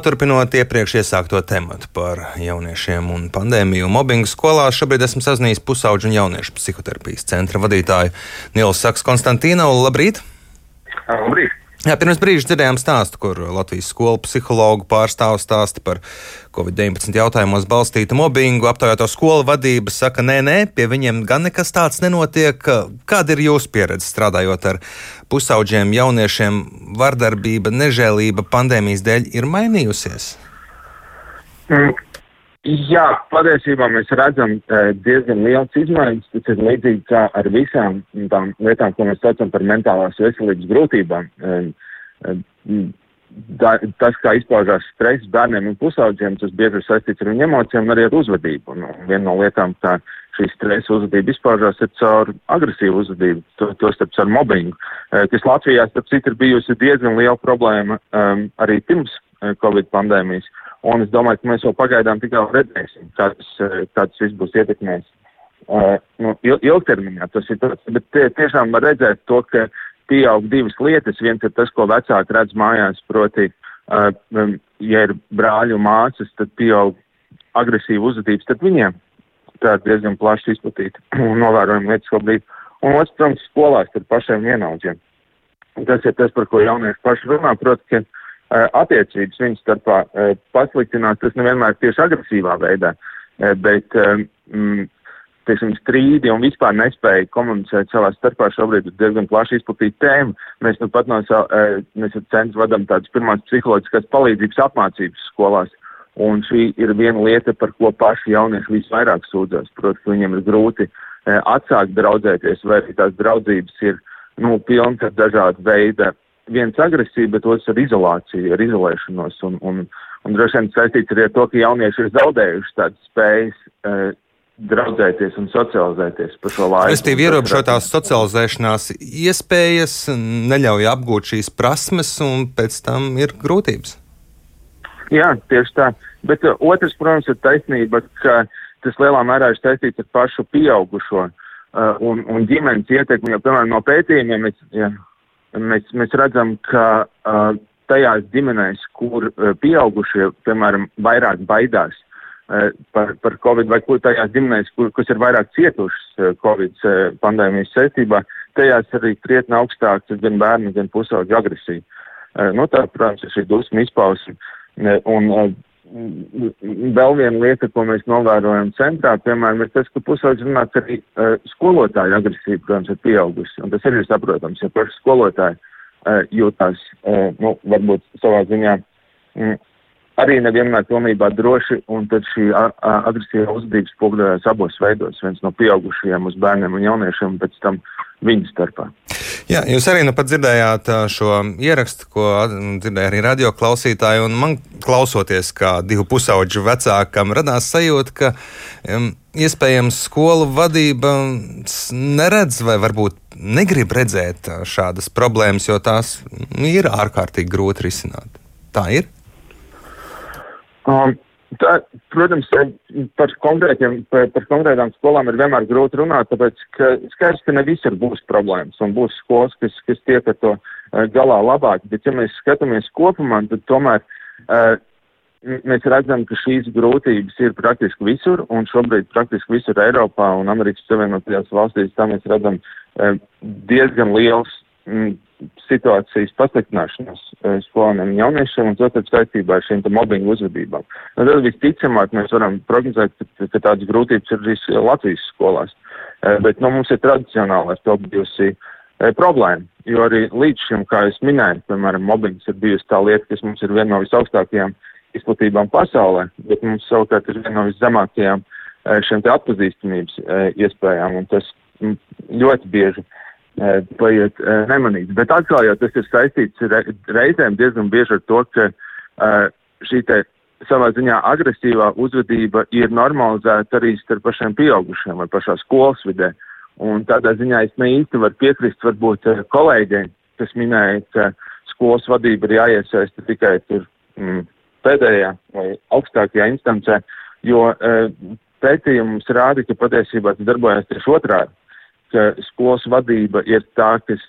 Turpinot iepriekš iesākto tematu par jauniešiem un pandēmiju un mobbingu skolās, šobrīd esmu sazinājies pusauģu un jauniešu psihoterapijas centra vadītāju Nielu Saks Konstantīnu. Labrīt! Labrīt! Jā, pirms brīža dzirdējām stāstu, kur Latvijas skolu psihologu pārstāvs stāsta par Covid-19 jautājumos balstītu mobbingu. Aptaujāto skolu vadība saka, nē, nē, pie viņiem gan nekas tāds nenotiek. Kāda ir jūsu pieredze strādājot ar pusauģiem, jauniešiem? Vardarbība, nežēlība pandēmijas dēļ ir mainījusies? Mm. Jā, patiesībā mēs redzam diezgan liels izmaiņas. Tas ir līdzīgi kā ar visām tām lietām, ko mēs saucam par mentālās veselības grūtībām. Da, tas, kā izpaužās stress bērniem un pusauģiem, tas bieži ir saistīts ar viņu emocijām arī ar uzvedību. Un, un viena no lietām, kā šī stresa uzvedība izpaužās, ir caur agresīvu uzvedību, to, to starp ar mobbingu, kas Latvijā, starp citu, ir bijusi diezgan liela problēma um, arī pirms Covid pandēmijas. Un es domāju, ka mēs jau pagaidām tikai redzēsim, kā tas, eh, kā tas viss būs ietekmējis. Uh, nu, ilgtermiņā tas ir tāds, bet tie, tiešām var redzēt to, ka pieaug divas lietas. Viens ir tas, ko vecāki redz mājās, proti, uh, ja ir brāļi un māsas, tad pieaug agresīva uzvedība starp viņiem. Tā ir diezgan plaši izplatīta un novērojama lietas šobrīd. Un otrs, protams, skolās ar pašiem vienaudžiem. Tas ir tas, par ko jaunieši paši runā, proti, ka Eh, attiecības viņu starpā pasliktinās, tas nevienmēr tieši agresīvā veidā, bet, mm, teiksim, strīdi un vispār nespēja komunicēt savā starpā šobrīd ir diezgan plaši izplatīta tēma. Mēs nu pat no savu, mēs ar centru vadam tādas pirmās psiholoģiskās palīdzības apmācības skolās. Un šī ir viena lieta, par ko paši jaunieši visvairāk sūdzas. Protams, viņiem ir grūti atsākt draudzēties, vai arī tās draudzības ir, nu, pilnas ar dažādu veidu viens agresīvi, bet otrs ar izolāciju, ar izolēšanos. Un, un, un droši vien saistīts arī ar to, ka jaunieši ir zaudējuši tādas spējas. Uh, draudzēties un socializēties pa šo laiku. Restīvi ierobežotās socializēšanās iespējas neļauj apgūt šīs prasmes, un pēc tam ir grūtības. Jā, tieši tā. Bet uh, otrs, protams, ir taisnība, ka tas lielā mērā ir saistīts ar pašu pieaugušo uh, un, un ģimenes ietekmi, jo, piemēram, no pētījumiem, es, ja, mēs, mēs redzam, ka uh, tajās ģimenēs, kur uh, pieaugušie, piemēram, vairāk baidās uh, par, par Covid, vai kur tajās ģimenēs, kur, kas ir vairāk cietušas Covid pandēmijas saistībā, tajās arī krietni augstāks gan bērnu, gan pusauģu agresija. Nu, tā, protams, ir šī dusmu izpausme. Un, vēl viena lieta, ko mēs novērojam centrā, piemēram, ir tas, ka pusauģis runāts arī uh, skolotāju agresīva, protams, ir pieaugusi. Un tas arī ir saprotams, ja paši skolotāji uh, jūtās, uh, nu, varbūt savā ziņā mm, arī nevienmēr pilnībā droši, un tad šī agresīva uzvedības spoguļojas abos veidos, viens no pieaugušajiem uz bērniem un jauniešiem, un pēc tam viņu starpā. Jā, jūs arī nu pat dzirdējāt šo ierakstu, ko dzirdēja arī radio klausītāji. Man klausoties, kā divu pusauģu vecākam, radās sajūta, ka um, iespējams skolu vadība neredz vai varbūt negrib redzēt šādas problēmas, jo tās ir ārkārtīgi grūti risināt. Tā ir. Um. Tā, protams, par, par, par konkrētām skolām ir vienmēr grūti runāt, tāpēc, ka skaidrs, ka ne visur būs problēmas un būs skolas, kas, kas tiek ar to uh, galā labāk, bet ja mēs skatāmies kopumā, tad tomēr uh, mēs redzam, ka šīs grūtības ir praktiski visur, un šobrīd praktiski visur Eiropā un Amerikas Savienotajās valstīs, tā mēs redzam uh, diezgan liels situācijas pasliktināšanos eh, skolēniem un jauniešiem, un tad saistībā ar šīm mobbingu uzvedībām. Nu, tad visticamāk mēs varam prognozēt, ka, ka tādas grūtības ir arī Latvijas skolās. Eh, bet nu, mums ir tradicionāli ar to bijusi eh, problēma, jo arī līdz šim, kā es minēju, piemēram, mobbings ir bijusi tā lieta, kas mums ir viena no visaugstākajām izplatībām pasaulē, bet mums savukārt ir viena no viszemākajām šiem te atpazīstamības iespējām, un tas mm, ļoti bieži uh, paiet nemanīts. Bet atkal jau tas ir saistīts reizēm diezgan bieži ar to, ka šī te savā ziņā agresīvā uzvedība ir normalizēta arī starp pašiem pieaugušiem vai pašā skolas vidē. Un tādā ziņā es ne īsti varu piekrist varbūt kolēģiem, kas minēja, ka skolas vadība ir jāiesaista tikai tur mm, pēdējā vai augstākajā instancē, jo uh, pētījums rāda, ka patiesībā tas darbojas tieši otrādi ka skolas vadība ir tā, kas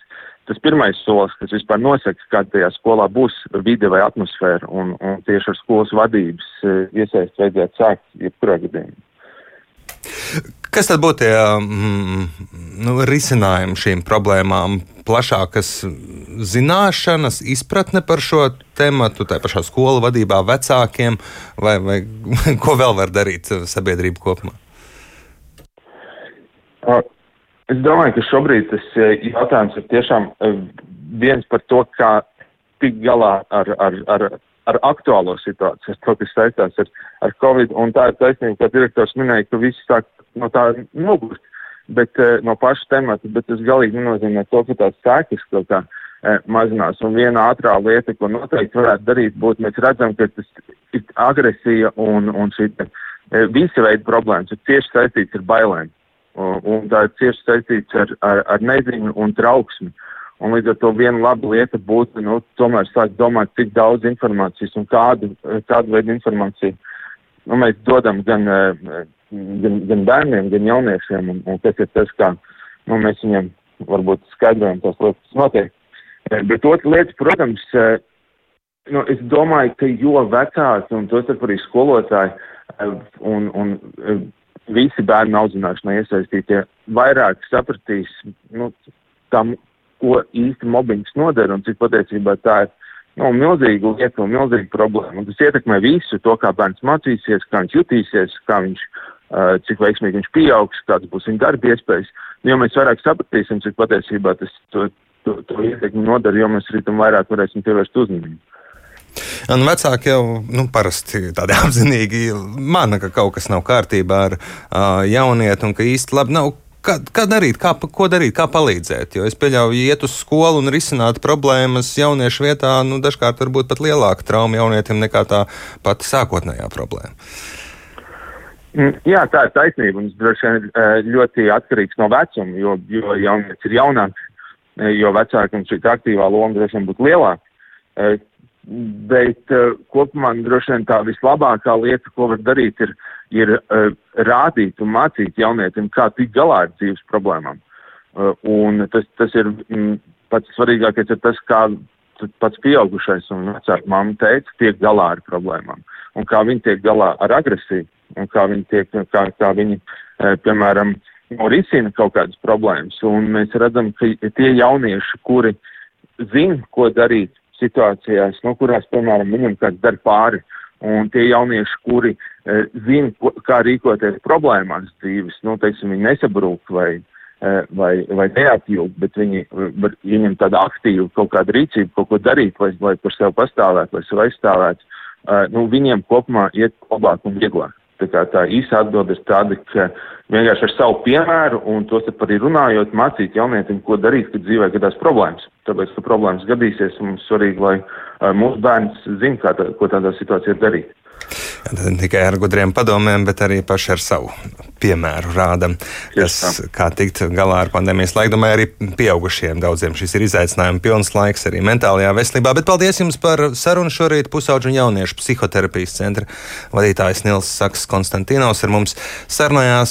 tas pirmais solis, kas vispār nosaka, kāda tajā skolā būs vide vai atmosfēra, un, un tieši ar skolas vadības iesaist vajadzētu sākt jebkurā gadījumā. Kas tad būtu tie mm, nu, risinājumi šīm problēmām? Plašākas zināšanas, izpratne par šo tēmu, tā pašā skolu vadībā, vecākiem, vai, vai ko vēl var darīt sabiedrība kopumā? Es domāju, ka šobrīd tas jautājums ir tiešām viens par to, kā tikt galā ar, ar, ar ar aktuālo situāciju, to, kas saistās ar, ar Covid. Un tā ir taisnība, ka direktors minēja, ka visi sāk no tā nogurst, bet uh, no paša temata, bet tas galīgi nenozīmē to, ka tās sēkas kaut kā mazinās. Un viena ātrā lieta, ko noteikti varētu darīt, būtu, mēs redzam, ka tas ir agresija un, un šī visa veida problēmas ir cieši saistīts ar bailēm. Un, tā ir cieši saistīts ar, ar, ar neziņu un trauksmi. Un līdz ar to viena laba lieta būtu, nu, tomēr sākt domāt, cik daudz informācijas un kādu, kādu veidu informāciju nu, mēs dodam gan, gan, gan bērniem, gan jauniešiem, un, un tas ir tas, kā nu, mēs viņiem varbūt skaidrojam tos lietas, kas notiek. Bet otra lieta, protams, nu, es domāju, ka jo vecāki, un tos arī skolotāji, un, un visi bērnu audzināšanā iesaistītie, vairāk sapratīs nu, tam ko īsti mobbings nodara un cik patiesībā tā ir nu, milzīga lieta un milzīga problēma. Un tas ietekmē visu to, kā bērns mācīsies, kā viņš jutīsies, kā viņš, uh, cik veiksmīgi viņš pieaugs, kādas būs viņa darba iespējas. Jo mēs vairāk sapratīsim, cik patiesībā tas to, to, to ietekmi nodara, jo mēs arī tam vairāk varēsim pievērst uzmanību. Un vecāki jau nu, parasti tādi apzinīgi mana, ka kaut kas nav kārtībā ar uh, jaunieti un ka īsti labi nav Kā, kā darīt, kā, ko darīt, kā palīdzēt? Jo es pieļauju, iet uz skolu un risināt problēmas jauniešu vietā, nu, dažkārt var būt pat lielāka trauma jaunietim nekā tā pati sākotnējā problēma. Mm, jā, tā ir taisnība. Un tas droši vien ļoti atkarīgs no vecuma, jo, jo jaunietis ir jaunāks, jo vecākam šī aktīvā loma droši vien būtu lielāka. Bet uh, kopumā droši vien tā vislabākā lieta, ko var darīt, ir, ir uh, rādīt un mācīt jaunietim, kā tikt galā ar dzīves problēmām. Uh, un tas, tas ir mm, pats svarīgākais, ir tas, kā pats pieaugušais un vecāka mamma teica, tiek galā ar problēmām. Un kā viņi tiek galā ar agresiju, un kā viņi tiek, kā, kā viņi, piemēram, risina kaut kādas problēmas. Un mēs redzam, ka tie jaunieši, kuri zina, ko darīt, situācijās, nu, kurās, piemēram, viņam kāds dar pāri. Un tie jaunieši, kuri e, zina, kā rīkoties problēmās dzīves, nu, teiksim, viņi nesabrūk vai, e, vai, vai neatjūt, bet viņi, viņam tāda aktīva kaut kāda rīcība, kaut ko darīt, lai, lai par sevi pastāvētu, lai sevi aizstāvētu, e, nu, viņiem kopumā iet labāk un vieglāk. Tā, kā, tā īsa atbilde ir tāda, ka vienkārši ar savu piemēru un to arī runājot, mācīt jaunietim, ko darīt, kad dzīvē gadās problēmas. Tāpēc, ka problēmas gadīsies, mums svarīgi, lai uh, mūsu bērns zina, kā tā, ko tādā situācijā darīt. Ne tikai ar gudriem padomiem, bet arī paši ar savu piemēru rādam, kas, kā tikt galā ar pandēmijas laiku. Domāju, arī pieaugušiem daudziem šis ir izaicinājums, pilns laiks arī mentālajā veselībā. Bet paldies jums par sarunu šorīt. Pusauģu un jauniešu psihoterapijas centra vadītājs Nils Saks Konstantīnos ar mums sarunājās.